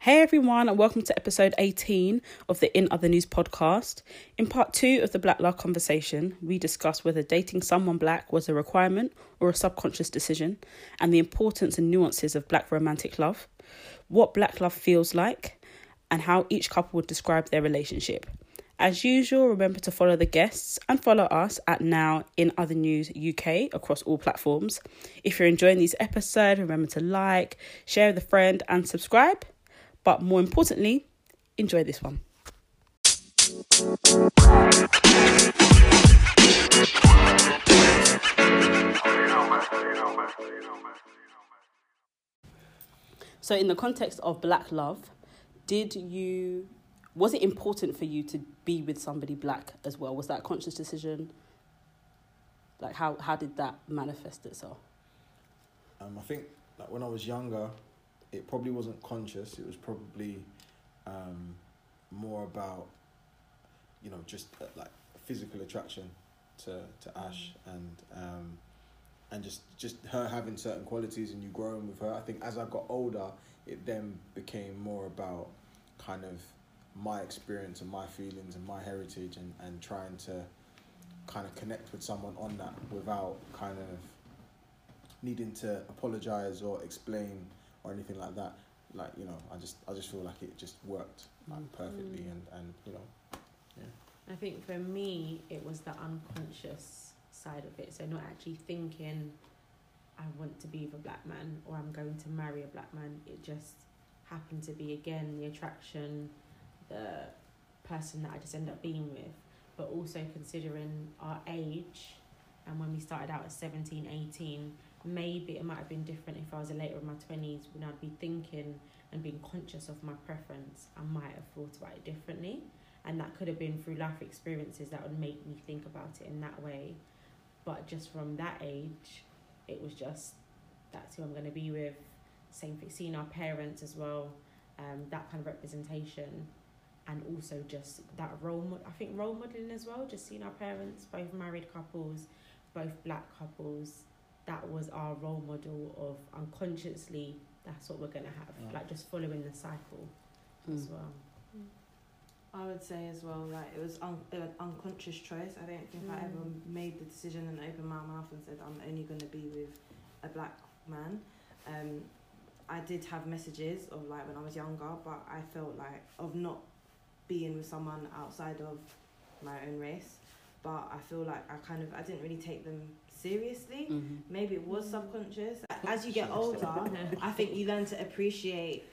Hey everyone, and welcome to episode 18 of the In Other News podcast. In part two of the Black Love conversation, we discuss whether dating someone black was a requirement or a subconscious decision, and the importance and nuances of black romantic love, what black love feels like, and how each couple would describe their relationship. As usual, remember to follow the guests and follow us at Now in Other News UK across all platforms. If you're enjoying these episodes, remember to like, share with a friend, and subscribe. But more importantly, enjoy this one. So, in the context of black love, did you was it important for you to be with somebody black as well? Was that a conscious decision? Like how how did that manifest itself? Um, I think like when I was younger, it probably wasn't conscious. It was probably um, more about you know just uh, like physical attraction to to Ash and um, and just just her having certain qualities and you growing with her. I think as I got older, it then became more about kind of my experience and my feelings and my heritage and, and trying to kind of connect with someone on that without kind of needing to apologize or explain or anything like that. Like you know, I just I just feel like it just worked like mm. perfectly mm. and and you know, yeah. I think for me, it was the unconscious side of it. So not actually thinking, I want to be with a black man or I'm going to marry a black man. It just happened to be again the attraction, the person that I just end up being with, but also considering our age and when we started out at 17, 18, maybe it might have been different if I was a later in my 20s when I'd be thinking and being conscious of my preference. I might have thought about it differently. And that could have been through life experiences that would make me think about it in that way. But just from that age, it was just that's who I'm going to be with. Same thing, seeing our parents as well, um, that kind of representation. And also just that role, mo- I think role modeling as well, just seeing our parents, both married couples, both black couples, that was our role model of unconsciously that's what we're gonna have Yeah. like just following the cycle as Mm. well I would say as well, like it was un- an unconscious choice. I don't think I ever Mm. made the decision and opened my mouth and said I'm only going to be with a black man. Um, I did have messages of like when I was younger, but I felt like of not being with someone outside of my own race. But I feel like I kind of I didn't really take them seriously. Mhm. Maybe it was subconscious. As you get older, I think you learn to appreciate.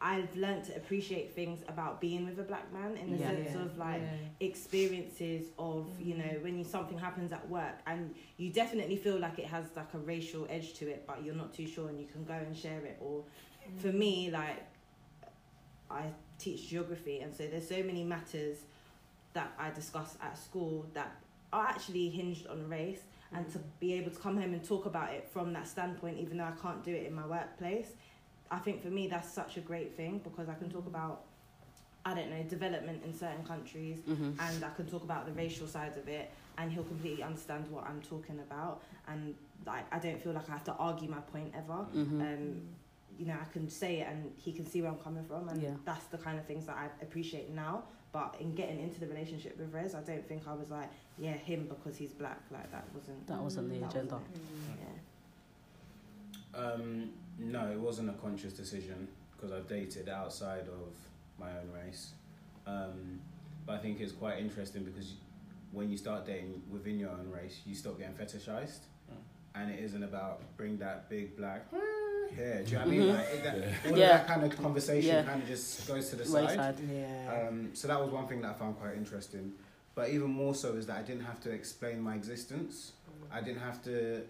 I've learned to appreciate things about being with a black man in the Yeah. sense of like experiences of you know when you, something happens at work and you definitely feel like it has like a racial edge to it, but you're not too sure and you can go and share it. Or for me, like I teach geography, and so there's so many matters that I discuss at school that are actually hinged on race and to be able to come home and talk about it from that standpoint, even though I can't do it in my workplace, I think for me that's such a great thing because I can talk about, I don't know, development in certain countries Mhm. and I can talk about the racial sides of it and he'll completely understand what I'm talking about and like I don't feel like I have to argue my point ever. Mhm. Um, you know, I can say it and he can see where I'm coming from and Yeah. that's the kind of things that I appreciate now. But in getting into the relationship with Rez, I don't think I was like, yeah, him because he's black. Like that wasn't That wasn't the that agenda. wasn't. Yeah. Um, no, it wasn't a conscious decision because I've dated outside of my own race. Um, but I think it's quite interesting because when you start dating within your own race, you stop getting fetishized, and it isn't about bring that big black. Yeah, do you know what I mean? Mhm. Like, that, all Yeah. of that kind of conversation Yeah. kind of just goes to the side. Yeah. Um, so that was one thing that I found quite interesting. But even more so is that I didn't have to explain my existence. I didn't have to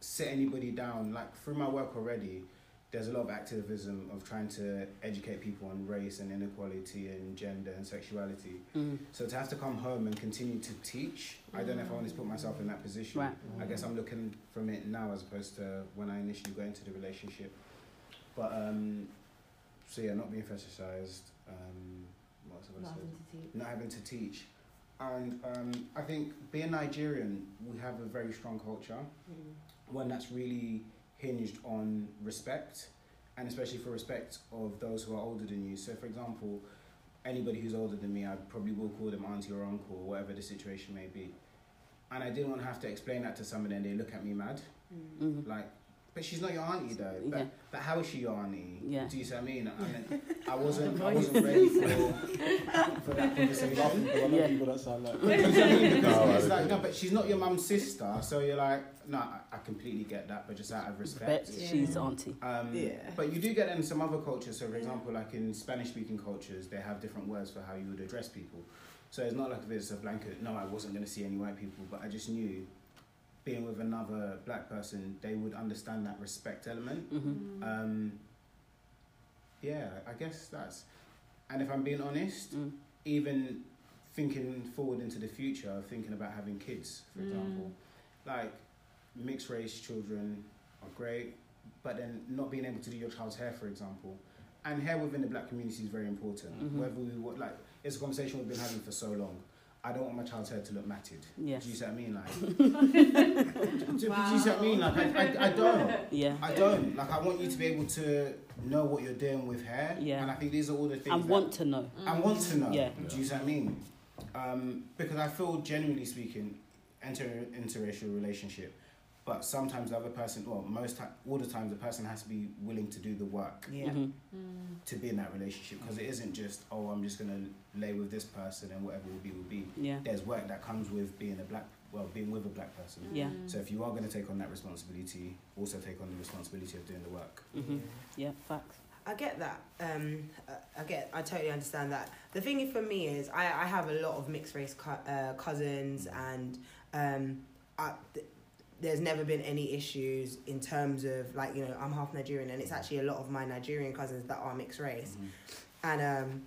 sit anybody down. Like through my work already, there's a lot of activism of trying to educate people on race and inequality and gender and sexuality. Mm. So to have to come home and continue to teach, I don't know if I want to put myself in that position. Right. I guess I'm looking from it now as opposed to when I initially got into the relationship. But um, so yeah, not being fetishized. Um, what else I Not said? having to teach. Not having to teach, and um, I think being Nigerian, we have a very strong culture, one that's really hinged on respect, and especially for respect of those who are older than you. So, for example, anybody who's older than me, I probably will call them auntie or uncle, or whatever the situation may be. And I didn't want to have to explain that to someone and they look at me mad. Mm. Like, but she's not your auntie though. But, Yeah. but how is she your auntie? Yeah. Do you see what I mean? I, mean, I wasn't, I wasn't ready for, for that conversation. laughing because I know Yeah. people that sound like. Do you see what I mean? Because No, it's like, no, but she's not your mum's sister. So you're like, no, I, I completely get that, but just out of respect. Bet she's the auntie. Um, Yeah. But you do get in some other cultures. So, for example, like in Spanish speaking cultures, they have different words for how you would address people. So it's not like it's a blanket, no, I wasn't going to see any white people, but I just knew being with another black person, they would understand that respect element. hmm Um, yeah, I guess that's. And if I'm being honest, Mm. even thinking forward into the future, thinking about having kids, for Mm. example, like mixed race children are great, but then not being able to do your child's hair, for example, and hair within the black community is very important. Mhm. Whether we like, it's a conversation we've been having for so long. I don't want my child's hair to look matted. Yes. Do you see what I mean? Like, do, do you see what I mean? Like, I, I, I don't. Yeah. I don't. Like, I want you to be able to know what you're doing with hair. Yeah. And I think these are all the things. I that- want to know. I want to know. Yeah. Do you see what I mean? Um, because I feel, genuinely speaking, enter interracial relationship, but sometimes the other person, well, most time, all the time, the person has to be willing to do the work Yeah. Mhm. to be in that relationship. Because it isn't just, oh, I'm just gonna lay with this person and whatever will be will be. Yeah. There's work that comes with being a black, well, being with a black person. Yeah. So if you are going to take on that responsibility, also take on the responsibility of doing the work. hmm Yeah. Facts. I get that. Um, I- I get. I totally understand that. The thing for me is, I, I have a lot of mixed race co- uh, cousins, and um, I, th- there's never been any issues in terms of like you know I'm half Nigerian, and it's actually a lot of my Nigerian cousins that are mixed race, and um,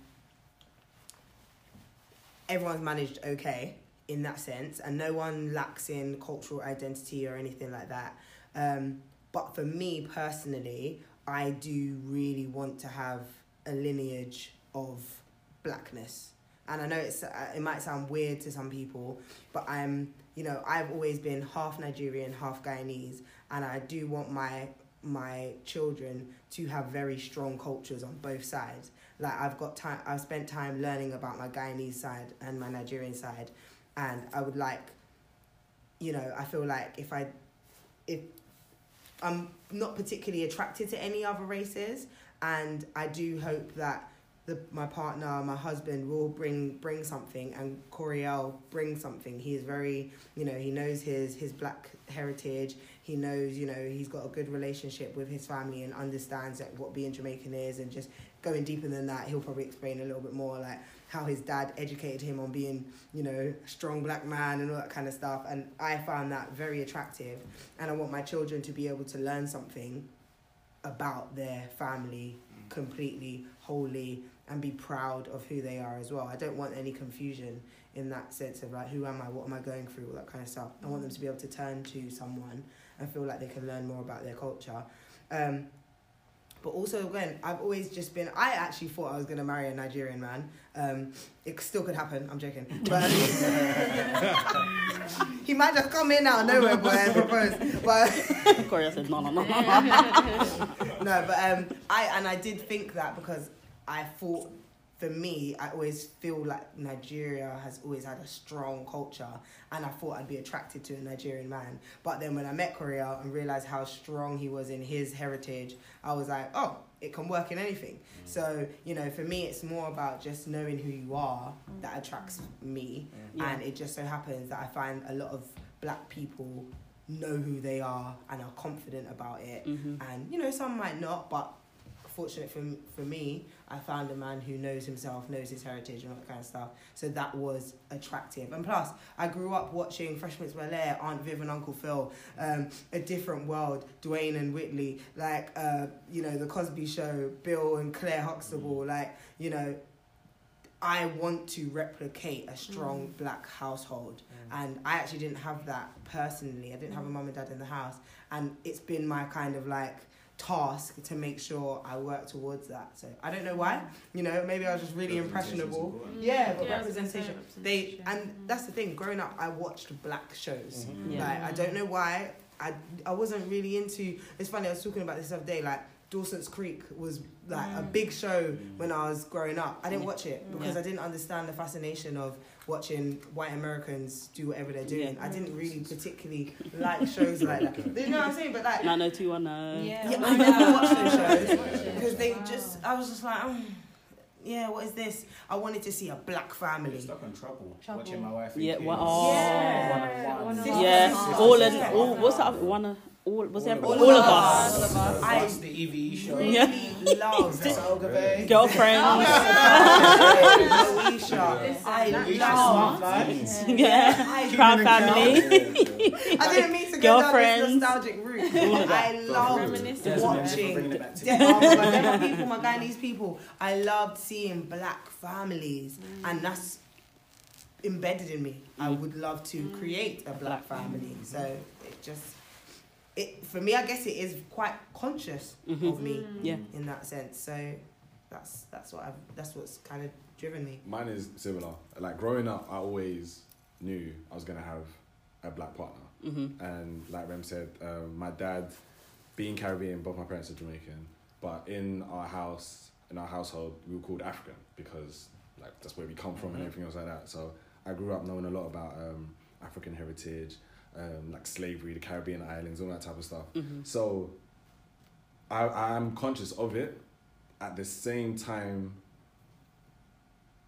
everyone's managed okay in that sense, and no one lacks in cultural identity or anything like that. Um, but for me personally, I do really want to have a lineage of blackness. And I know it's uh, it might sound weird to some people, but I'm you know I've always been half Nigerian, half Guyanese, and I do want my my children to have very strong cultures on both sides. Like I've got time, I've spent time learning about my Guyanese side and my Nigerian side, and I would like, you know, I feel like if I, if I'm not particularly attracted to any other races, and I do hope that the my partner, my husband, will bring bring something, and Coriel brings something. He is very, you know, he knows his his black heritage. He knows, you know, he's got a good relationship with his family and understands like, what being Jamaican is, and just going deeper than that, he'll probably explain a little bit more like how his dad educated him on being, you know, a strong black man and all that kind of stuff. And I found that very attractive. And I want my children to be able to learn something about their family mm. completely, wholly, and be proud of who they are as well. I don't want any confusion in that sense of like, who am I, what am I going through, all that kind of stuff. I want them to be able to turn to someone and feel like they can learn more about their culture. Um, but also, again, I've always just been. I actually thought I was going to marry a Nigerian man. Um, it still could happen. I'm joking, but he might just come in out of nowhere, boy, and propose. But Korea said no, no, no, no. no, but um, I and I did think that because I thought, for me, I always feel like Nigeria has always had a strong culture, and I thought I'd be attracted to a Nigerian man. But then when I met Korea and realized how strong he was in his heritage, I was like, oh, it can work in anything. So you know, for me, it's more about just knowing who you are that attracts me, Yeah. and it just so happens that I find a lot of black people know who they are and are confident about it hmm and you know some might not but fortunate for for me, I found a man who knows himself, knows his heritage, and all that kind of stuff. So that was attractive. And plus, I grew up watching Fresh Prince of Bel Air, Aunt Viv and Uncle Phil, um, A Different World, Dwayne and Whitley, like uh, you know the Cosby Show, Bill and Claire Huxtable, like you know. I want to replicate a strong black household, and I actually didn't have that personally. I didn't have a mum and dad in the house, and it's been my kind of like task to make sure I work towards that. So I don't know why. You know, maybe I was just really impressionable. Yeah, but Yeah, representation. They and that's the thing. Growing up, I watched black shows. Mhm. Yeah. Like I don't know why. I I wasn't really into. It's funny. I was talking about this the other day. Like Dawson's Creek was like a Mm. big show when I was growing up. I didn't watch it because Yeah. I didn't understand the fascination of watching white Americans do whatever they're doing. Yeah. I didn't really particularly like shows like that. You know what I'm saying? But like, Nine oh two one oh. yeah, I never watched those shows because they Wow. just. I was just like, um, yeah, what is this? I wanted to see a black You're family. stuck in trouble. Trouble. Watching my wife. and Yeah, kids. well, oh. Yeah. One on Yeah. one. Yeah, all sister. and all. What's that? One, of- all was there? All All, of of us. us. All of us. I I- watched the EVE show. Really Yeah. loved That's Ogilvy. Girlfriends. Moesha. I That- loved. yeah. I Proud family. I didn't mean to go down this nostalgic route. I love watching. Bringing it back to De- oh my God, them my people, my Guyanese people. I loved seeing black families, and that's embedded in me. I mm. would love to mm. create a black family. So it just, it for me, I guess it is quite conscious Mhm. of me Yeah. in that sense. So that's that's what I've that's what's kind of driven me. Mine is similar. Like growing up, I always knew I was gonna have a black partner, Mm-hmm. and like Rem said, um, my dad, being Caribbean, both my parents are Jamaican, but in our house, in our household, we were called African because like that's where we come from and everything else like that. So I grew up knowing a lot about um, African heritage, um, like slavery, the Caribbean islands, all that type of stuff. Mm-hmm. So I I'm conscious of it. At the same time,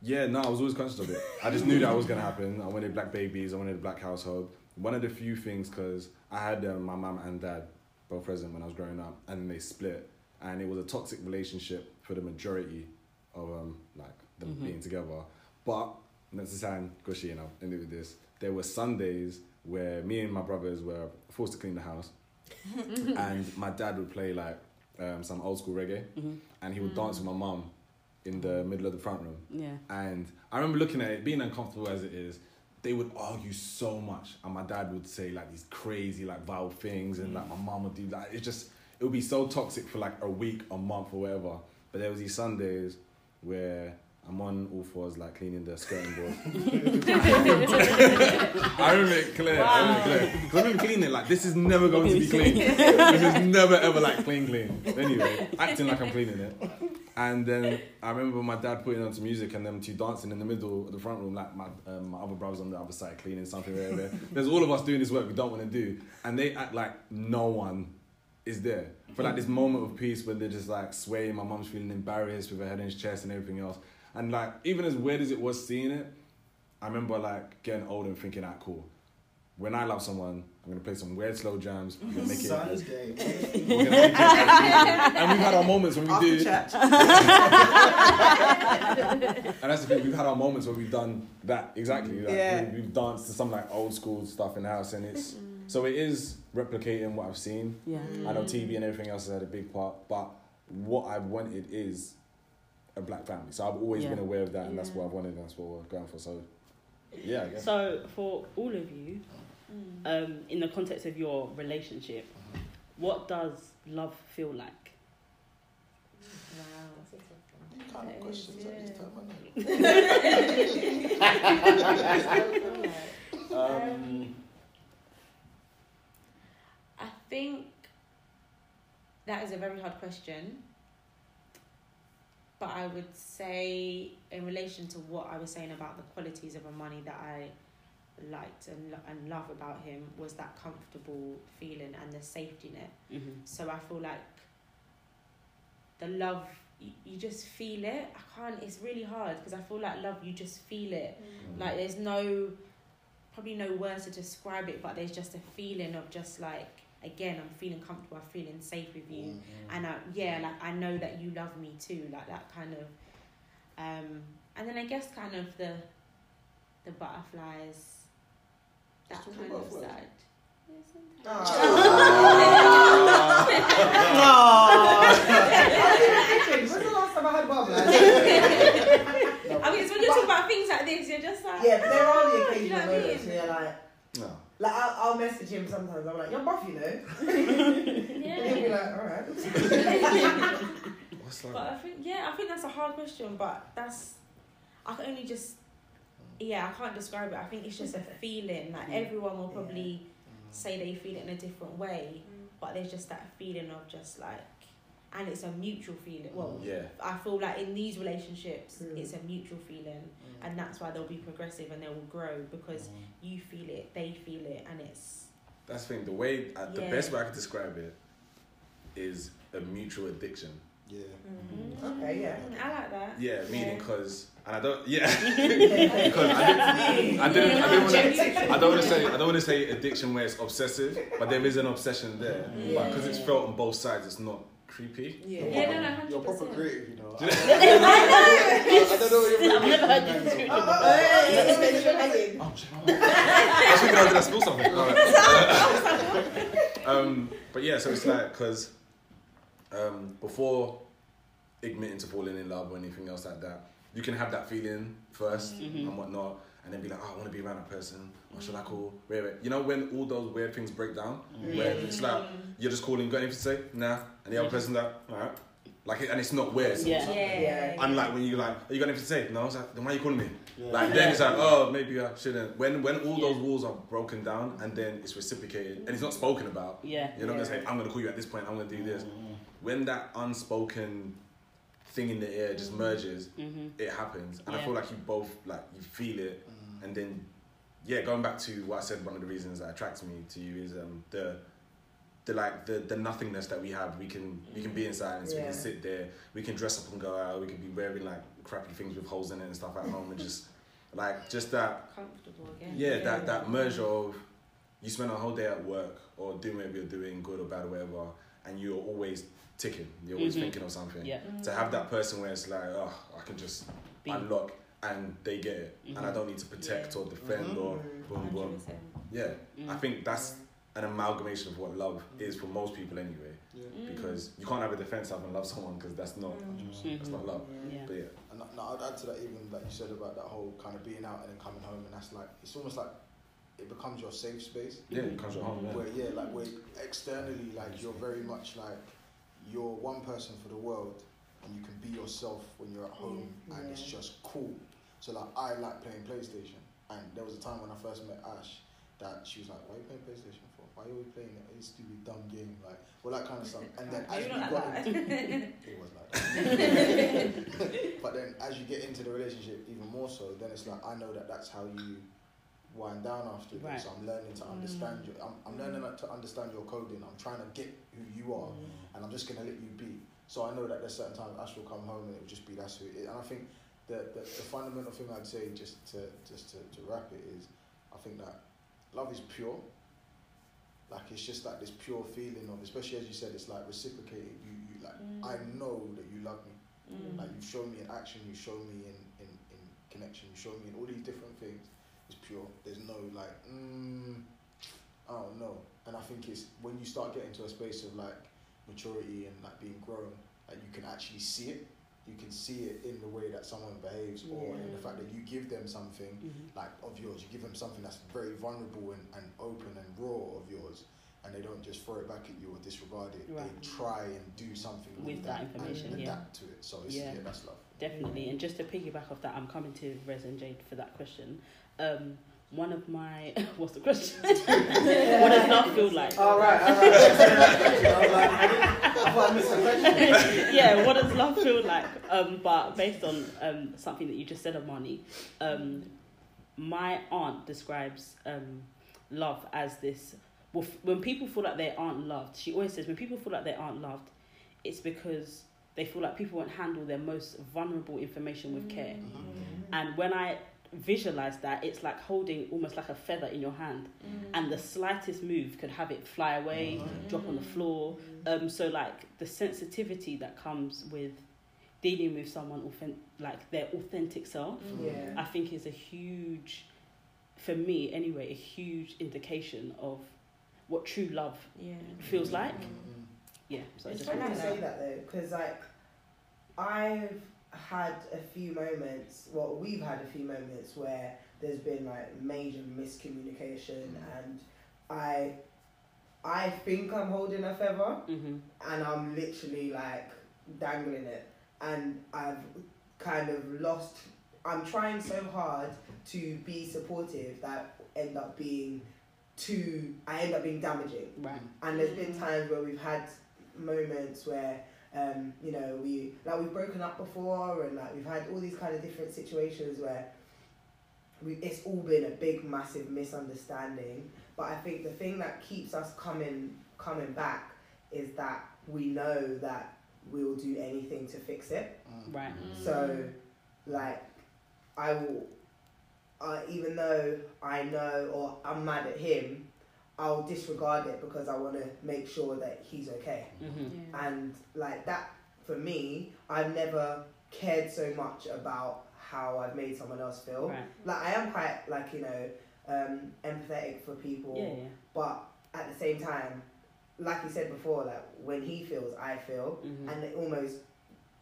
yeah, no, I was always conscious of it. I just knew that was gonna happen. I wanted black babies. I wanted a black household. One of the few things, because I had um, my mum and dad both present when I was growing up, and they split, and it was a toxic relationship for the majority of um like them Mhm. being together. But that's the just say, gushy, you know, end it with this. There were Sundays where me and my brothers were forced to clean the house, and my dad would play like um, some old school reggae, Mm-hmm. and he would dance with my mum in the middle of the front room. Yeah. And I remember looking at it, being uncomfortable as it is. They would argue so much, and my dad would say like these crazy, like vile things, and like my mum would do that. It just it would be so toxic for like a week, a month, or whatever. But there was these Sundays where I'm on all fours, like cleaning the skirting board. I remember it clear. I remember it clear. 'Cause I remember cleaning it like this is never going to be clean. this is never ever like clean, clean. Anyway, acting like I'm cleaning it. And then I remember my dad putting on some music and them two dancing in the middle of the front room, like my um, my other brothers on the other side cleaning something. Whatever. There's all of us doing this work we don't want to do, and they act like no one is there for like this moment of peace when they're just like swaying. My mum's feeling embarrassed with her head in his chest and everything else. And like even as weird as it was seeing it, I remember like getting old and thinking, "Ah, cool. When I love someone, I'm gonna play some weird slow jams. I'm gonna make it. Son's gay. we're gonna make it and we've had our moments when we After do. church, And that's the thing, we've had our moments where we've done that exactly. Like, Yeah. we- We've danced to some like old school stuff in the house, and it's so it is replicating what I've seen. Yeah. I know TV and everything else has had a big part, but what I wanted is a black family. So I've always Yeah. been aware of that, and that's what I've wanted, and that's what we're going for. So, yeah, I guess. So for all of you, um, in the context of your relationship, what does love feel like? Wow. That is, Um, I think that is a very hard question. But I would say, in relation to what I was saying about the qualities of Amani that I liked and, and love about him, was that comfortable feeling and the safety net. Mm-hmm. So I feel like the love, you, you just feel it. I can't, it's really hard because I feel like love, you just feel it. Like there's no, probably no words to describe it, but there's just a feeling of just like again I'm feeling comfortable, I'm feeling safe with you, Mm-hmm. and I, yeah, like I know that you love me too, like that kind of, um, and then I guess kind of the, the butterflies, that kind about of butterflies. side. Yeah, sometimes. When's the last time I had bubbles? I mean, it's when you talk about things like this, you're just like, Yeah, there are the occasional you know what I moments mean? where you're like, No. Like I'll, I'll message him sometimes. I'm like, you're buff, you know. And he'll be Yeah. like, all right. What's But I think yeah, I think that's a hard question, but that's I can only just yeah, I can't describe it. I think it's just a feeling. Like mm. everyone will probably mm. say they feel it in a different way, mm. but there's just that feeling of just like and it's a mutual feeling. Well, Yeah. I feel like in these relationships Mm. it's a mutual feeling and that's why they'll be progressive and they will grow because you feel it, they feel it and it's That's the thing. The way, uh, the best way I could describe it is a mutual addiction. Yeah. Okay, yeah. Mm, I like that. Yeah, meaning Yeah. because, and I don't, yeah, because I didn't, I didn't, I didn't want to, I don't want to say, I don't want to say addiction where it's obsessive, but there is an obsession there. But because it's felt on both sides, it's not creepy. Yeah. Yeah, no, no, hundred You're proper percent. creative, you know. Do I, you know- I don't know what you're I've never heard this doing. Oh, shit, I was thinking I was gonna spill something. Alright. um, but yeah, so it's like because um, before admitting to falling in love or anything else like that, you can have that feeling 1st Mhm. and whatnot, and then be like, oh, I want to be around that person. What should I mm. call? Wait, wait. You know when all those weird things break down, mm. where it's like you're just calling, got anything to say? Nah, and the other person's like, alright. Like, and it's not weird. Yeah. Yeah. Unlike when you like, oh, you got anything to say? No, it's like, then why are you calling me? Yeah. Like then it's like, oh, maybe I shouldn't. When when all those walls are broken down and then it's reciprocated and it's not spoken about, Yeah. you're not gonna say, I'm gonna call you at this point. I'm gonna do this. Mm-hmm. When that unspoken thing in the air just merges, Mm-hmm. it happens, and I feel like you both like you feel it, and then yeah, going back to what I said, one of the reasons that attracts me to you is um the the like the the nothingness that we have. We can we can be in silence. We can sit there. We can dress up and go out. We can be wearing like crappy things with holes in it and stuff at home, and just like just that Comfortable again. yeah, that that merger of you spend a whole day at work or doing whatever you're doing, good or bad or whatever, and you're always ticking. You're always Mhm. thinking of something. Yeah. To have that person where it's like, oh, I can just Be- unlock and they get it, and I Mhm. don't need to protect Yeah. or defend or boom boom. 100%. Yeah, I Mm. think that's an amalgamation of what love is for most people anyway. Yeah. Mm. Because you can't have a defense of and love someone because that's not Mm. that's not love. Yeah. But yeah, And no, no, I'd add to that even like you said about that whole kind of being out and then coming home, and that's like it's almost like it becomes your safe space. yeah, it comes from home. Yeah. Where yeah, like where externally, like you're very much like you're one person for the world, and you can be yourself when you're at home, and it's just cool. So like I like playing PlayStation, and there was a time when I first met Ash that she was like, "Why are you playing PlayStation for? Why are you playing? It's stupid dumb game, like all that kind of stuff." And then as not got like into, it was like that. but then as you get into the relationship even more so, then it's like I know that that's how you wind down after Right. this. So I'm learning to understand you. I'm, I'm learning to understand your coding. I'm trying to get who you are, and I'm just gonna let you be. So I know that there's certain times Ash will come home and it will just be that's who it is. And I think the, the the fundamental thing I'd say just to just to, to wrap it is, I think that love is pure. Like it's just like this pure feeling of, especially as you said, it's like reciprocated. You you like Mm. I know that you love me. Mm. Like you've shown me in action, you show me in, in, in connection, you show me in all these different things. It's pure. There's no like, mm, I don't know. And I think it's when you start getting to a space of like maturity and like being grown, like you can actually see it. You can see it in the way that someone behaves, or in the fact that you give them something Mhm. like of yours. You give them something that's very vulnerable and, and open and raw of yours, and they don't just throw it back at you or disregard it. Right. They try and do something with, With that information, and yeah. adapt to it. So it's, Yeah. yeah. that's love. Definitely, and just to piggyback off that, I'm coming to Rez and Jade for that question. Um, one of my what's the question? what does love feel like? All right, all right. I I, didn't, I thought I missed a question. yeah, what does love feel like? Um, but based on um, something that you just said, Amani, um, my aunt describes um, love as this. Well, f- when people feel like they aren't loved, she always says when people feel like they aren't loved, it's because they feel like people won't handle their most vulnerable information with care. And when I visualize that, it's like holding almost like a feather in your hand, Mm. and the slightest move could have it fly away, drop on the floor. Um, so like the sensitivity that comes with dealing with someone authentic, like their authentic self, Yeah. I think is a huge, for me anyway, a huge indication of what true love Yeah. feels like. Mm. Yeah, so It's it's I just can like say that. that though, because like I've had a few moments. Well, we've had a few moments where there's been like major miscommunication, and I, I think I'm holding a feather, hmm and I'm literally like dangling it, and I've kind of lost. I'm trying so hard to be supportive that end up being too. I end up being damaging. right. And there's been times where we've had moments where, um, you know, we like we've broken up before, and like we've had all these kind of different situations where we it's all been a big, massive misunderstanding. But I think the thing that keeps us coming coming back is that we know that we'll do anything to fix it. Right. So, like, I will, uh, even though I know or I'm mad at him, I'll disregard it because I want to make sure that he's okay. hmm And like that, for me, I've never cared so much about how I've made someone else feel. Right. Like I am quite like you know um, empathetic for people, Yeah, yeah. but at the same time, like you said before, like when he feels, I feel, hmm and it almost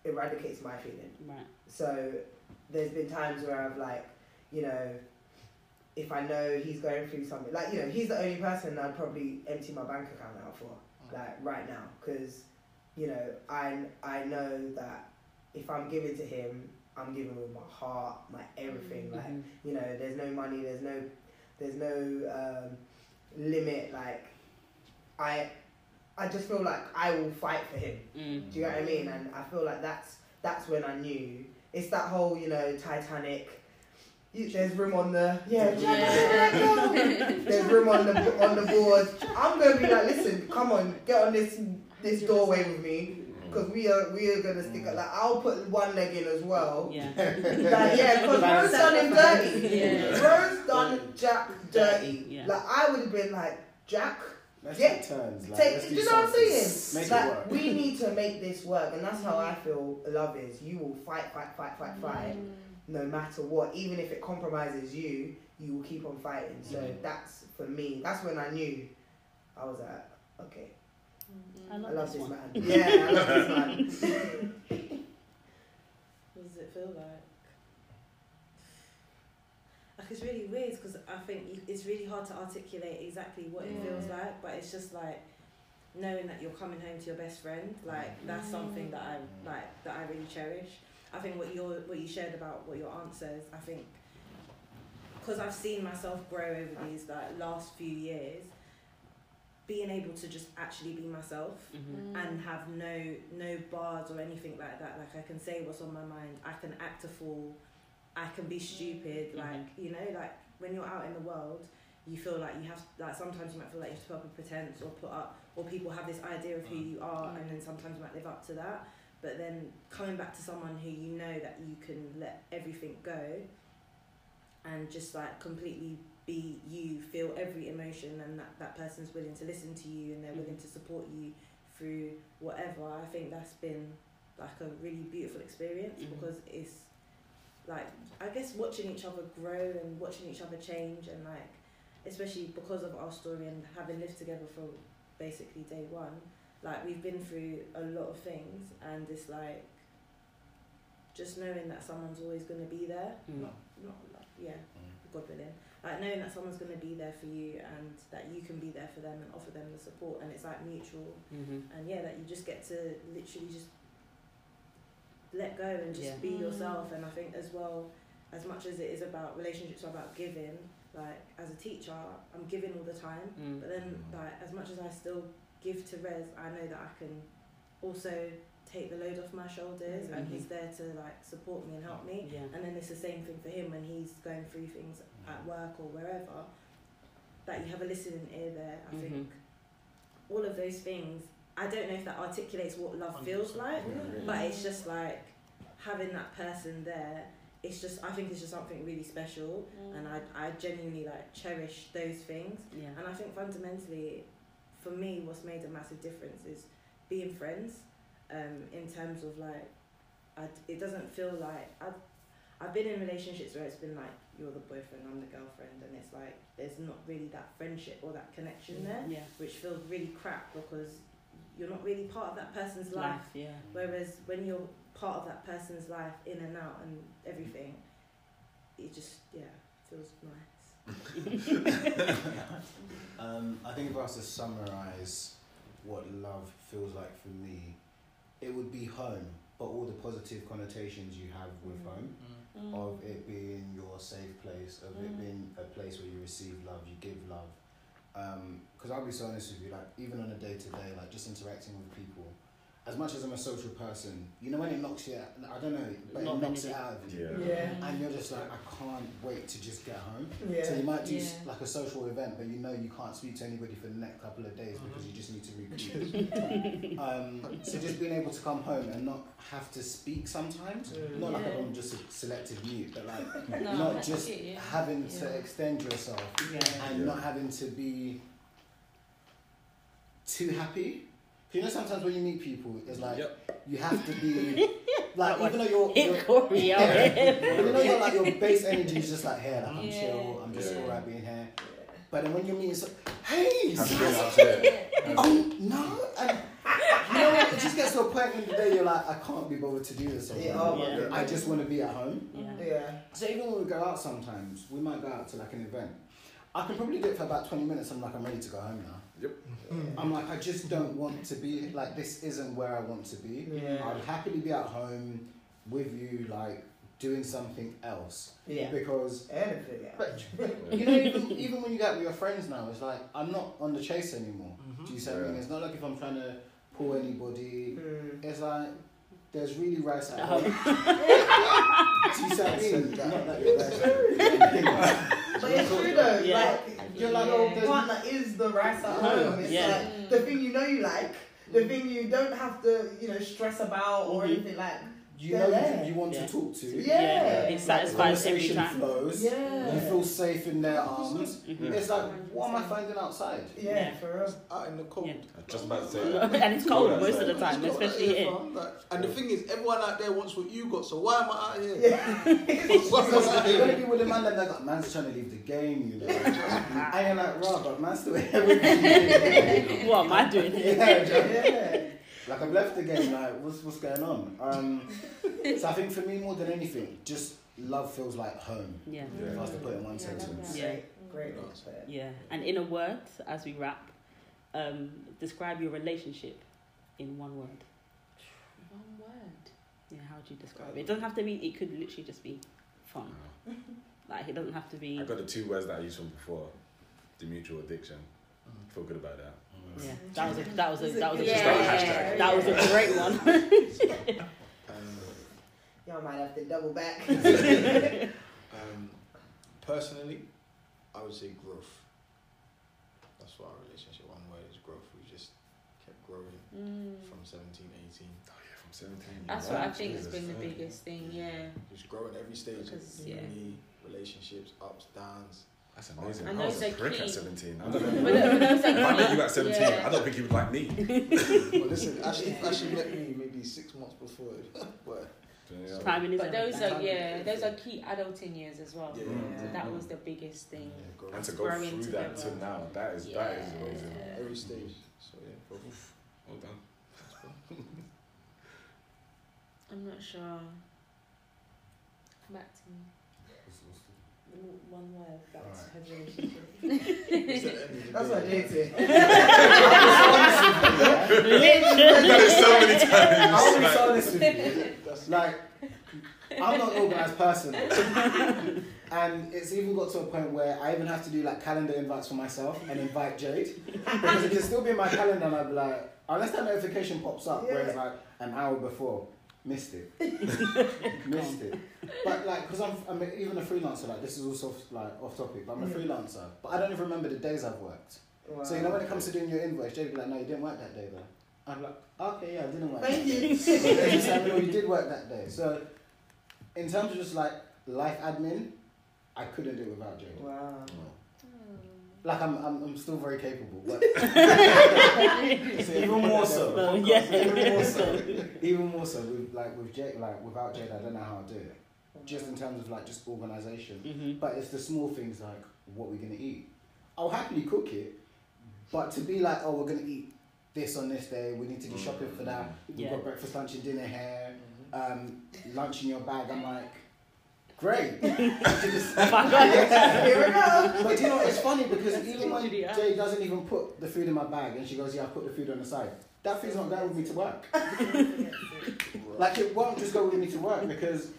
eradicates my feeling. Right. So there's been times where I've like, you know, if I know he's going through something, like you know, he's the only person I'd probably empty my bank account out for, like right now, because you know, I I know that if I'm giving to him, I'm giving with my heart, my everything. Like Mhm. you know, there's no money, there's no, there's no um, limit. Like I, I just feel like I will fight for him. Mm. Do you know what I mean? And I feel like that's that's when I knew. It's that whole, you know, Titanic. You, there's room on the yeah. there's room on the on the board. I'm gonna be like, listen, come on, get on this this doorway with me, mm. because we are we are gonna stick. up. Like I'll put one leg in as well. Yeah. Like yeah, because Rose done him dirty. Yeah. Rose done Jack dirty. Yeah. Like I would have been like Jack. Let's Get- turns. Like, Take, let's do do you know what I'm something. saying? Make like, it work. we need to make this work, and that's how I feel love is. You will fight, fight, fight, fight, fight, no matter what. Even if it compromises you, you will keep on fighting. So Mhm. that's for me. That's when I knew I was like, okay, I I love, love this this one. man. Yeah, I love this man. What does it feel like? Like it's really weird because I think it's really hard to articulate exactly what it feels like, but it's just like knowing that you're coming home to your best friend. Like that's something that I like that I really cherish. I think what you what you shared about what your aunt says, I think because I've seen myself grow over these like last few years, being able to just actually be myself hmm and have no no bars or anything like that. Like I can say what's on my mind. I can act a fool. I can be stupid. Mm-hmm. Like you know, like when you're out in the world, you feel like you have like sometimes you might feel like you have to put up a pretense or put up or people have this idea of who mm-hmm. you are, and mm-hmm. then sometimes you might live up to that. But then coming back to someone who you know that you can let everything go, and just like completely be you, feel every emotion, and that that person's willing to listen to you and they're willing to support you through whatever. I think that's been like a really beautiful experience Mhm. because it's like I guess watching each other grow and watching each other change and like especially because of our story and having lived together for basically day one, like we've been through a lot of things and it's like just knowing that someone's always gonna be there. Mm. Not not like yeah, God willing. Like knowing that someone's gonna be there for you and that you can be there for them and offer them the support and it's like mutual hmm and yeah, that you just get to literally just let go and just Yeah. be Mm. yourself. And I think as well, as much as it is about relationships, are about giving. Like as a teacher, I'm giving all the time, Mm. but then like as much as I still give to Res, I know that I can also take the load off my shoulders, and Mhm. he's there to like support me and help me. Yeah. And then it's the same thing for him when he's going through things at work or wherever. That you have a listening ear there. I Mhm. think all of those things. I don't know if that articulates what love feels like, but it's just like having that person there it's just I think it's just something really special, and I I genuinely like cherish those things. yeah. And I think fundamentally, for me, what's made a massive difference is being friends. Um, in terms of like, I, it doesn't feel like I've I've been in relationships where it's been like you're the boyfriend, I'm the girlfriend, and it's like there's not really that friendship or that connection there, Yeah. which feels really crap because you're not really part of that person's life. Life, yeah. Whereas when you're part of that person's life, in and out and everything, it just yeah feels nice. Um, I think if I was to summarize what love feels like for me, it would be home, but all the positive connotations you have with Mm. home, Mm. of it being your safe place, of it Mm. being a place where you receive love, you give love. Because I'll be so honest with you, like even on a day to day, like just interacting with people, as much as I'm a social person, you know when it knocks you, out, I don't know, but Not it knocks many it out of you. Yeah. Yeah. And you're just like, I can't wait to just get home. Yeah. So you might do Yeah. like a social event, but you know you can't speak to anybody for the next couple of days because you just need to recoup. um, so just being able to come home and not have to speak sometimes, Mm. not like Yeah. I'm just a selective mute, but like No, not just it, yeah. having to extend yourself Yeah. and Yeah. not having to be too happy. You know, sometimes when you meet people, it's like Yep. you have to be like even though you're, you're Corey yeah. even though you're like your base energy is just like here, like I'm Yeah. chill, I'm just Yeah. alright being here. But then when you meet, so, hey, Have to sis, be out oh no, and you know what? It just gets to a point in the day you're like, I can't be bothered to do this anymore. Yeah, oh Yeah. I just want to be at home. Yeah. Yeah. So even when we go out sometimes, we might go out to like an event. I can probably do it for about 20 minutes. I'm like, I'm ready to go home now. Yep. I'm like, I just don't want to be like this. Isn't where I want to be. Yeah. I'd happily be at home with you, like doing something else Yeah. because Anything. Yeah. But, but you know, even, even when you get with your friends now, it's like I'm not on the chase anymore. Do you see what I mean? Yeah. It's not like if I'm trying to pull anybody. Mm. It's like there's really rice at Oh. home. Do you see what I mean? Not that you're rice. But it's true though. Yeah. Like You're like, Yeah. oh, the there's partner is the rice at Home, home. It's yeah. like the thing you know you like, the thing you don't have to, you know, stress about or Mhm. anything like. You know Yeah. who you want Yeah. to talk to. Yeah. It satisfies every Conversation time. flows. Yeah. You feel safe in their arms. Mhm. It's like, what am I finding outside? Yeah, Yeah. for us, Out in the cold. Yeah. I just about to say that. and it's cold Cold most of the time, It's especially here, here. Like, and the thing is, everyone out there wants what you got, so why am I out here? Yeah. Why am You're gonna be with a man that like, man's trying to leave the game, you know. I ain't like, raw, but man's still here with me. What am I doing here? Yeah, do you know? yeah. Like I've left the game. Like what's what's going on? Um, so I think for me more than anything, just love feels like home. Yeah. If I was to put it in one Yeah, sentence. Yeah. Great. Great. Yeah. And in a word, as we wrap, um, describe your relationship in one word. One word. Yeah, how would you describe it? It doesn't have to be. It could literally just be fun. Like it doesn't have to be. I got the two words that I used from before. The mutual addiction. Feel good about that. Yeah, that was a that was a that was a Yeah. great Hashtag. that was a great one. Um, Y'all might have to double back. um, personally, I would say growth. That's what our relationship, one word is growth. We just kept growing from 17, 18. Oh yeah, from 17. That's Wow, what I think has been the biggest thing. Yeah. Just growing every stage Because, of yeah. relationships, ups, downs. That's amazing. And I was those a prick key. at 17. I don't know. But those are If I met you at 17, Yeah. I don't think you would like me. well, listen, Ashley, Ashley met me maybe six months before. but Yeah. Timing But those everything. are yeah, those are key adulting years as well. yeah, Mm. So that was the biggest thing. yeah, growing And to go Growing through that to now, that is that is amazing. Every stage. So yeah, growth. Well done. I'm not sure. Come back to me. One word. That's her relationship. It's the end of the That's day. what Jade said. I've done it so many times. I'll be like- so honest with you. Like, I'm not an organised person. and it's even got to a point where I even have to do like calendar invites for myself and invite Jade. Because it can still be in my calendar and I'd be like, unless that notification pops up where it's like an hour before, missed it. missed it. But like, because I'm, I'm even a freelancer, like this is also like off topic, but I'm a Yeah. freelancer. But I don't even remember the days I've worked. So you know when it comes to doing your invoice, will be like, no, you didn't work that day though. I'm like, okay, yeah, I didn't work. Thank you. You say, no, you did work that day. So, in terms of just like life admin, I couldn't do it without Jade. Wow. Like I'm, I'm, I'm still very capable, but even more so. Well, yeah. even more so, even more so with like with Jade, like without Jade, I don't know how I do it. Just in terms of like just organization. Mhm. But it's the small things like what we're gonna eat. I'll happily cook it, but to be like, oh, we're gonna eat this on this day. We need to do shopping for that. We've Yeah. got breakfast, lunch, and dinner here. Um, lunch in your bag. I'm like, great. Just- Yeah, Here we go. But you know, it's funny because even when literally. Jay doesn't even put the food in my bag, and she goes, "Yeah, I put the food on the side." That food's not going with me to work. Like it won't just go with me to work because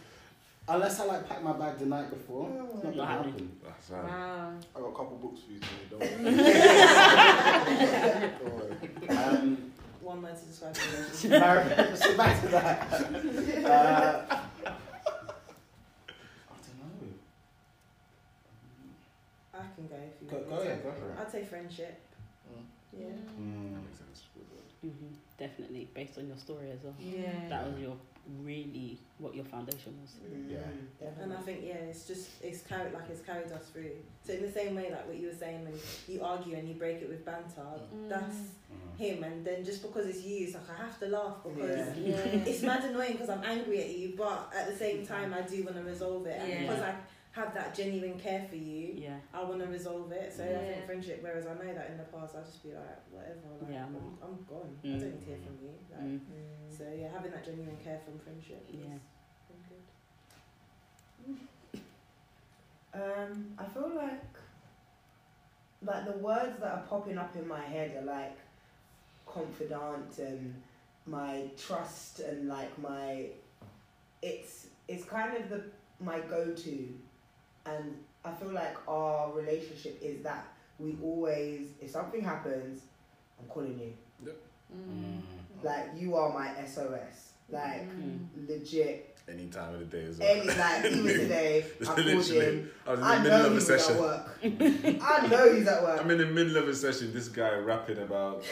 unless I like pack my bag the night before, it's not Not gonna happen. That's right. Wow. I got a couple books for you today. Don't worry. Don't worry. Um, One word to describe the relationship. So back to that. Uh, I don't know. I can go Go, want go me to. ahead, go for it. I'd say friendship. Mm. Yeah. Mm. That makes sense. Mhm. Definitely, based on your story as well. Yeah. That was your really what your foundation was. Yeah. Mm, And I think yeah, it's just it's carried like it's carried us through. So in the same way, like what you were saying, when you argue and you break it with banter, Mm. that's Mm. him. And then just because it's you, it's like I have to laugh because Yeah. Yeah. it's mad annoying because I'm angry at you, but at the same time I do want to resolve it. And Yeah. because I have that genuine care for you, Yeah. I want to resolve it. So I Yeah. think friendship. Whereas I know that in the past, I'll just be like whatever. Like, Yeah, I'm, I'm- I'm gone. I Mm. don't need to hear from you. Like, Mm. So yeah, having that genuine care from friendship. is Yeah. been good. Um, I feel like like the words that are popping up in my head are like confidant and my trust and like my it's it's kind of the my go to and I feel like our relationship is that we always if something happens I'm calling you Mm. like you are my SOS like Mm. legit Any time of the day as well. any like even today I called Literally, him I was in the I middle know of a he's at work. I know he's at work. I'm in the middle of a session. This guy rapping about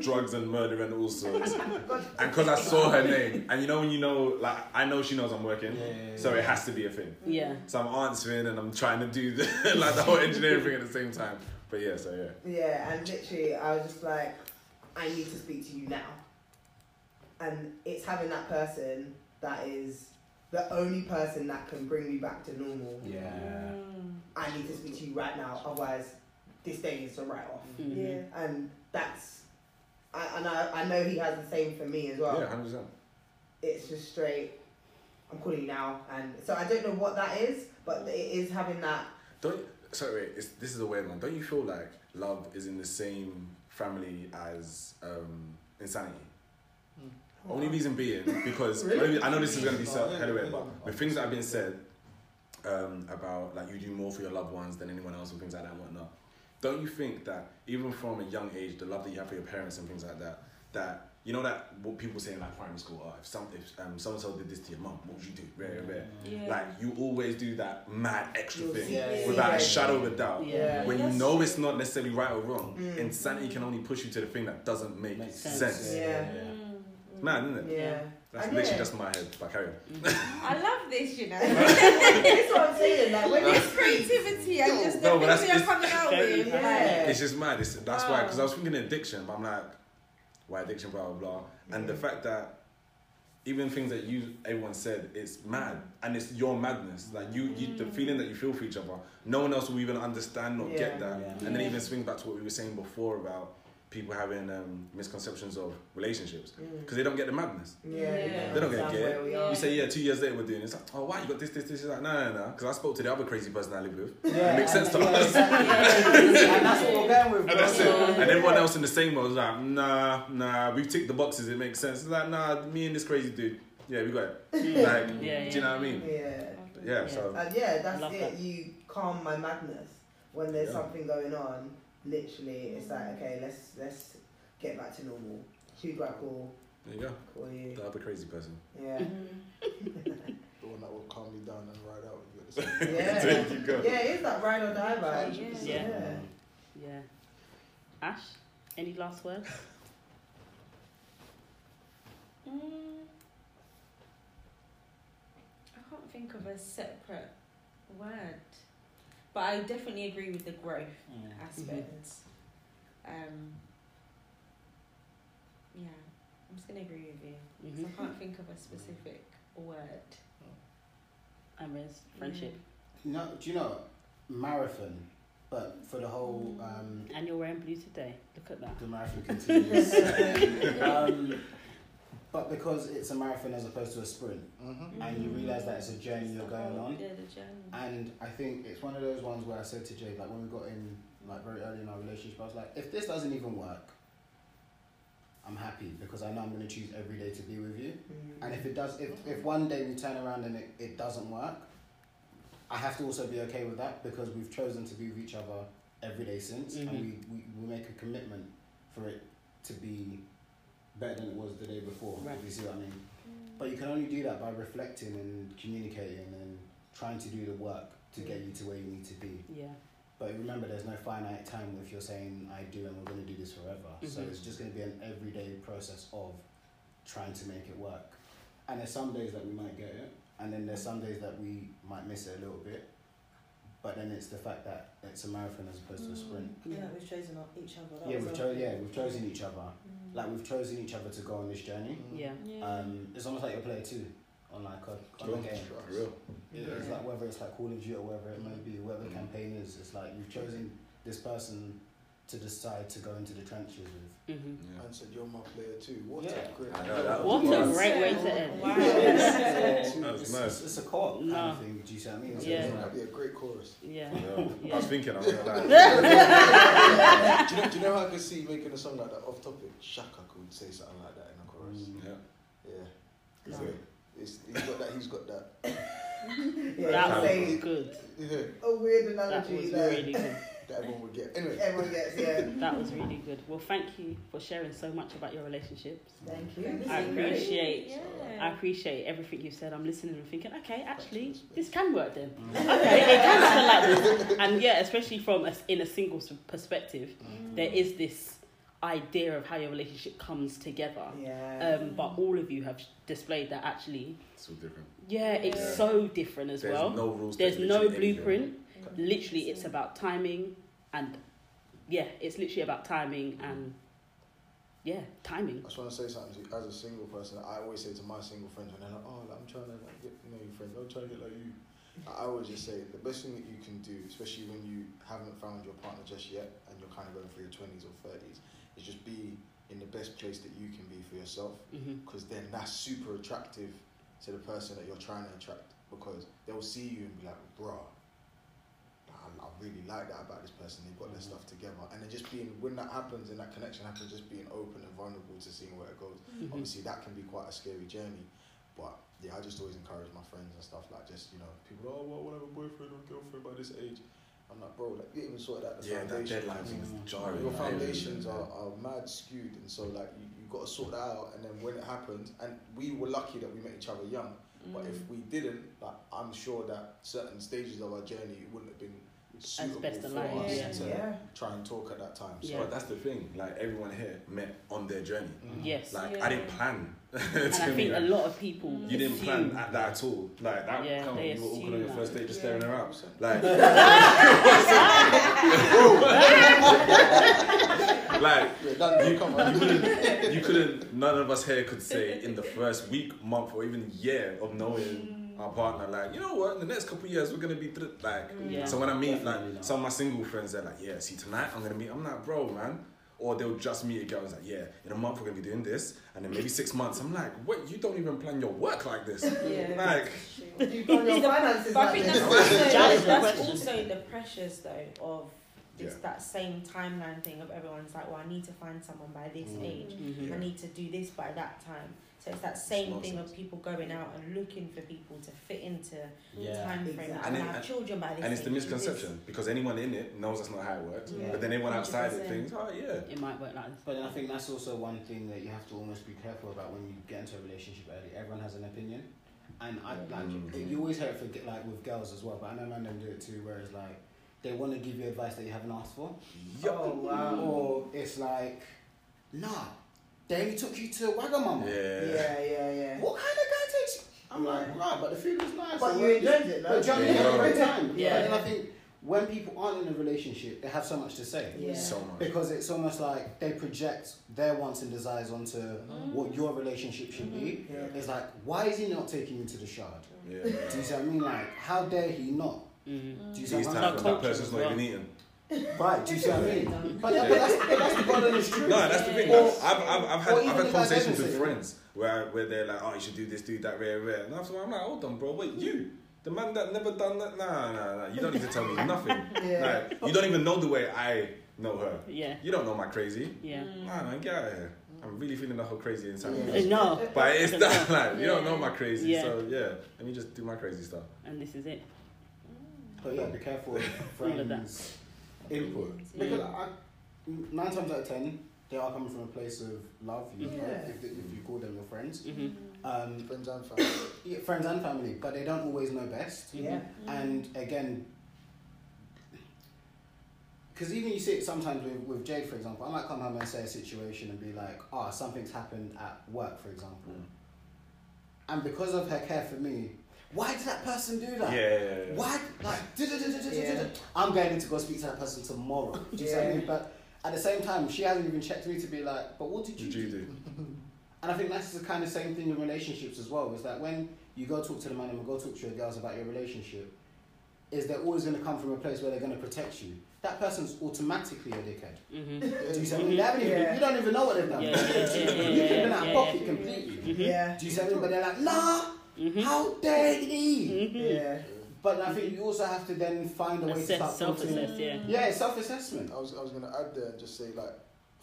drugs and murder and all sorts. And because I saw her name, and you know when you know, like I know she knows I'm working, Yeah, yeah, yeah. so it has to be a thing. Yeah. So I'm answering and I'm trying to do the, like the whole engineering thing at the same time. But yeah, so yeah. Yeah, and literally, I was just like, I need to speak to you now. And it's having that person that is the only person that can bring me back to normal. Yeah. I need to speak to you right now, otherwise, this day is a write off. Mhm. Yeah. And that's, I, and I, I know he has the same for me as well. Yeah, hundred percent. It's just straight, I'm calling you now. And so I don't know what that is, but it is having that. Don't sorry, wait, it's, this is a weird one. Don't you feel like love is in the same family as um, insanity? Only reason being because Really? I know this is gonna be so anyway, but the things that have been said um, about like you do more for your loved ones than anyone else and things like that and whatnot. Don't you think that even from a young age, the love that you have for your parents and things like that, that you know that what people say in like primary school, oh, if some if um, so and so did this to your mum, what would you do? Rare, rare. Yeah. Like you always do that mad extra thing see it. without Yeah. a shadow of a doubt. Yeah. When you know true. it's not necessarily right or wrong, Mm. insanity can only push you to the thing that doesn't make Makes sense. sense. Yeah. Mm. Man, isn't it? Yeah. That's I literally get just my head. But carry on. I love this, you know. That's what I'm saying. Like, when this creativity and just the No, but things that's- you're it's- coming out with. Yeah. Like, It's just mad. It's, that's why, because I was thinking addiction, but I'm like, why addiction, blah, blah, blah. And the fact that even things that you, everyone said, it's mad. And it's your madness. Like, you, you the feeling that you feel for each other, no one else will even understand or Yeah. get that. Yeah. And then even swing back to what we were saying before about people having um, misconceptions of relationships. Mm. Because they don't get the madness. Yeah, Yeah. yeah. They don't get it. where. You say, yeah, two years later we're doing this. Like, oh, why? You got this, this, this. It's like, no, no, no. Because I spoke to the other crazy person I live with. Yeah, It makes sense to yeah, us. exactly. and that's what we're going with. And that's it. And everyone else in the same world was like, nah, nah, we've ticked the boxes, it makes sense. It's like, nah, me and this crazy dude, yeah, we got it. Like, Yeah, do you know what I mean? Yeah. Yeah, so. And yeah, that's Love it. that. You calm my madness when there's Yeah. something going on. Literally, it's like okay, let's let's get back to normal. Who do I call? There you go. Call you. The other crazy person. Yeah, The one that will calm me down and ride out with you at the same yeah, There you go. yeah. It's that ride or die vibe. Yeah. Yeah. Yeah. Ash, any last words? Mm, I can't think of a separate Word. But I definitely agree with the growth Mm. aspect. Um, yeah, I'm just gonna agree with you. 'Cause Mhm. I can't think of a specific word. And there's friendship. No, do you know marathon? But for the whole um, And you're wearing blue today. Look at that. the marathon continues. um, but because it's a marathon as opposed to a sprint, Mm-hmm. and you realise that it's a journey you're going on. Yeah, the journey. And I think it's one of those ones where I said to Jade, like when we got in, like very early in our relationship, I was like, if this doesn't even work, I'm happy because I know I'm going to choose every day to be with you. And if it does, if, if one day we turn around and it, it doesn't work, I have to also be okay with that because we've chosen to be with each other every day since, Mhm. and we, we, we make a commitment for it to be better than it was the day before. Right. If you see what I mean. But you can only do that by reflecting and communicating and trying to do the work to get you to where you need to be. Yeah. But remember, there's no finite time if you're saying I do and we're going to do this forever. So Mhm. it's just going to be an everyday process of trying to make it work. And there's some days that we might get it, and then there's some days that we might miss it a little bit. But then it's the fact that it's a marathon as opposed to a sprint. Mm. Yeah, we've chosen each other. That Yeah, we've our- chosen. Yeah, we've chosen each other. Like we've chosen each other to go on this journey. Yeah. Um, it's almost like you're player two on like a, on a game. For real. Yeah. It's like whether it's like Call of Duty or whatever it may be, whether the mm. campaign is, it's like you've chosen this person to decide to go into the trenches with. hmm And said you're my player too. What Yeah. a great. I know, that What was a great way to end. Wow. it's, That was it's, it's a co-op kind No. of thing. Do you see what I mean? So Yeah. it's It's like- gonna be a great chorus. Yeah. Yeah. I was thinking, I'm gonna lie. do, you know, do you know how I could see making a song like that off topic? Shakka could say something like that in a chorus. Mm. Yeah. Yeah. No. It's, he's got that. He's got that. Yeah, That say was good. Yeah. a weird analogy. That analogy was that really good. That everyone would get. Anyway. everyone gets. Yeah. That was really good. Well, thank you for sharing so much about your relationships. Thank you. I appreciate Yeah. I appreciate everything you've said. I'm listening and thinking, okay, actually, this can work then. Okay, it can happen like this. And yeah, especially from a, in a single s- perspective, there is this idea of how your relationship comes together. Yeah. Um, but all of you have displayed that actually, It's all different. yeah, it's Yeah. so different as There's well. no rules. There's there's no blueprint. anything. Blueprint. Literally, it's about timing and yeah, it's literally about timing mm. and yeah, timing. I just want to say something to you. As a single person, I always say to my single friends when they're like, "Oh, like, I'm trying to like, get you know your friends. I'm trying to get like you." I always just say the best thing that you can do, especially when you haven't found your partner just yet and you're kind of going through your twenties or thirties, is just be in the best place that you can be for yourself. Mm-hmm. Because then that's super attractive to the person that you're trying to attract. Because they'll see you and be like, "Bruh, I, I really like that about this person. They've got their stuff together." And then just being when that happens and that connection happens, just being open and vulnerable to seeing where it goes hmm obviously that can be quite a scary journey but yeah i just always encourage my friends and stuff like just you know people oh well, I want to have a boyfriend or girlfriend by this age i'm like bro like you even sorted out the Yeah, that foundation deadline thing is Mm. jarring. your foundations are, are mad skewed and so like you, you got to sort that out and then when it happens and we were lucky that we met each other young but if Mm. we didn't like i'm sure that certain stages of our journey it wouldn't have been suitable best for aligned, us yeah. to Yeah. try and talk at that time so Yeah. But that's the thing. Like everyone here met on their journey. Mm-hmm. Yes. Like Yeah. I didn't plan. and to I me, think a lot of people mm. You didn't plan at that at all. Like that. Yeah, come you were awkward on your first date, just Yeah. staring her out. Like, like yeah, done, come on you couldn't, you couldn't. None of us here could say in the first week, month, or even year of knowing mm. Our partner, like you know what, in the next couple of years we're gonna be thr- like. Yeah. So when I meet Definitely like not. some of my single friends, they're like, yeah, see tonight I'm gonna meet. I'm like, bro, man. Or they'll just meet a girl and it's like, yeah, in a month we're gonna be doing this, and then maybe six months. I'm like, wait, you don't even plan your work like this. Yeah. Like, You've done your finances But I like think this. that's also, That is the also the pressures though of this Yeah. that same timeline thing of everyone's like, well, I need to find someone by this Mm. age. Mhm. I need to do this by that time. So it's that same thing nonsense. of people going out and looking for people to fit into Yeah. time frame. Exactly. I And want it- to have children by this and it's the age, do misconception because anyone in it knows that's not how it works. Yeah. But then everyone outside it thinks, oh yeah. It might work like this. But then I think that's also one thing that you have to almost be careful about when you get into a relationship early. Everyone has an opinion, and I like Mm. you always hear it for like with girls as well. But I know men don't do it too. Whereas like they want to give you advice that you haven't asked for, Oh wow. or it's like, nah, they only took you to Wagamama. Yeah. Yeah, yeah, yeah. What kind of guy takes? I'm like, right, but the food was nice. But and you we're- enjoyed it, But though. do you know what I mean? You had a great time. Yeah. And then I think when people aren't in a relationship, they have so much to say. Yeah. So much. Because it's almost like they project their wants and desires onto what your relationship should be. Yeah. It's like, why is he not taking you to the shard? Yeah. Do you see what I mean? Like, how dare he not? Mm. Do you see These what I mean? when that person's not well. even eating. Right, do you see what I mean? But, that, but, that's, but that's the God honest truth. No, that's the thing. Or- I've, I've, I've had, or I've even had if I conversations with say friends where, where they're like, oh, you should do this, do that, rare, rare. And after I'm like, hold on, bro, wait, you, the man that never done that, nah, nah, nah, you don't need to tell me nothing. Yeah. Like, you don't even know the way I know her. Yeah. You don't know my crazy. Yeah. Nah, man, get out of here. I'm really feeling the whole crazy inside Yeah. me. No. But it's that, like, you don't know my crazy, Yeah. so yeah, let me just do my crazy stuff. And this is it. But yeah, be careful of All of that. friends' input. Because I, nine times out of ten, they are coming from a place of love, you know, Yeah. if, if you call them your friends. hmm Um, Friends and family. yeah, friends and family, but they don't always know best. Yeah. And again, because even you see it sometimes with, with Jade, for example, I might come home and say a situation and be like, ah, something's happened at work, for example. And because of her care for me, why did that person do that? yeah, yeah. Why? Like. Yeah. I'm going to go speak to that person tomorrow. Do you see what I Yeah. mean? But at the same time, she hasn't even checked me to be like, but what did you Did you do? do? And I think that's the kind of same thing in relationships as well. Is that when you go talk to the man and go talk to your girls about your relationship, is they're always going to come from a place where they're going to protect you. That person's automatically a dickhead. hmm Do you see what I mean? Even, Yeah. You don't even know what they've done. Yeah, yeah, yeah, yeah, you could have been yeah, out of yeah, pocket yeah. completely. Yeah. Do you see what I mean? But they're like, nah, hmm how dare he? hmm Yeah. But I think you also have to then find a way to start filtering. self-assess, yeah. Yeah, self-assessment. I was, I was going to add there and just say, like,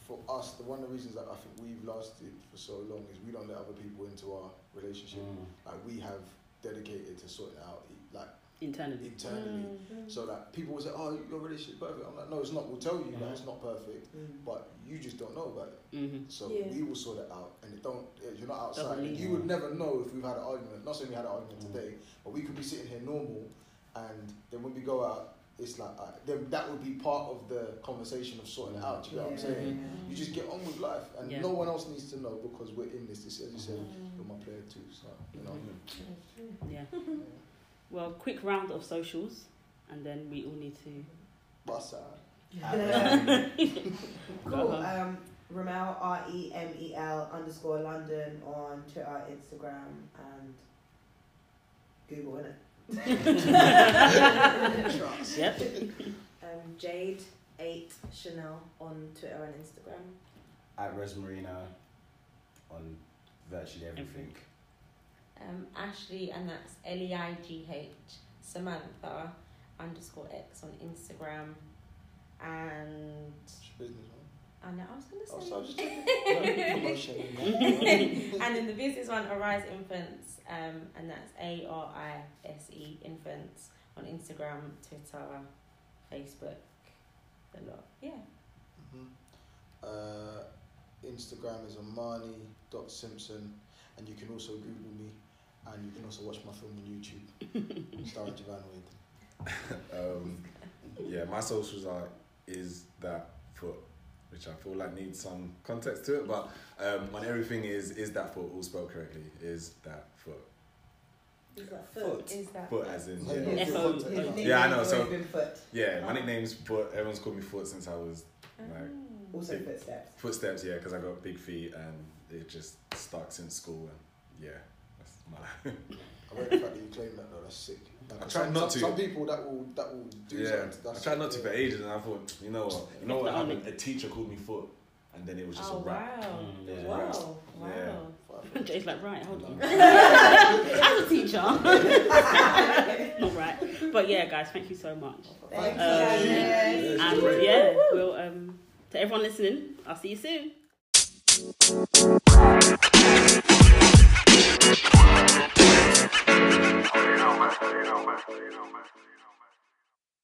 for us, the one of the reasons that I think we've lasted for so long is we don't let other people into our relationship. Like, we have dedicated to sorting out, like, Internally. internally. So, that people will say, oh, your relationship's perfect. I'm like, no, it's not. We'll tell you that it's not perfect, but you just don't know about it. hmm So Yeah. we will sort it out, and it don't. You're not outside. Doesn't You you. would never know if we've had an argument. Not saying we had an argument Mm. today, but we could be sitting here normal, and then when we go out, it's like uh, then that would be part of the conversation of sorting it out. Do you get what I'm saying? You just get on with life, and Yeah. no one else needs to know because we're in this. This, as you said, you're my player too. So you know. Yeah. Well, quick round of socials, and then we all need to. Bust out. Cool. Go. Um, Remel R E M E L underscore London on Twitter, Instagram, and Google, innit? Yep. Um, Jade eight Chanel on Twitter and Instagram. At Rosmarina on virtually everything. Um, Ashley, and that's L E I G H Samantha underscore X on Instagram, and Business, I know I was gonna Oh, say. so I just and then the business one, Arise Infants, um, and that's A R I S E Infants on Instagram, Twitter, Facebook, a lot. Yeah. Mhm. Uh, Instagram is Amani.Simpson, and you can also Google me, and you can also watch my film on YouTube, starring Javan Wade. Um, yeah, my socials are is that foot, which I feel like needs some context to it, but um, on everything is is that foot all spelled correctly is that foot Is that Foot. Is that foot as in Yeah. yeah, F-O. His Yeah, I know, so- always been Foot. yeah my nickname's foot everyone's called me foot since I was Right. Oh. Also Big- footsteps. footsteps yeah because I got big feet and it just stuck since school and yeah that's my life. I like the fact that you claim that though. That's sick. Like, I try some, not some, to. Some people that will that will do yeah something. I tried not to yeah. for ages and I thought you know what you know what Not only- happened a teacher called me foot and then it was just Oh a rap wow! Mm, yeah. Wow! Wow! Yeah. Jay's like, right, hold on. As a teacher. Not right. But yeah, guys, thank you so much. Thank Um, you. Yeah, And yeah, we'll um to everyone listening, I'll see you soon.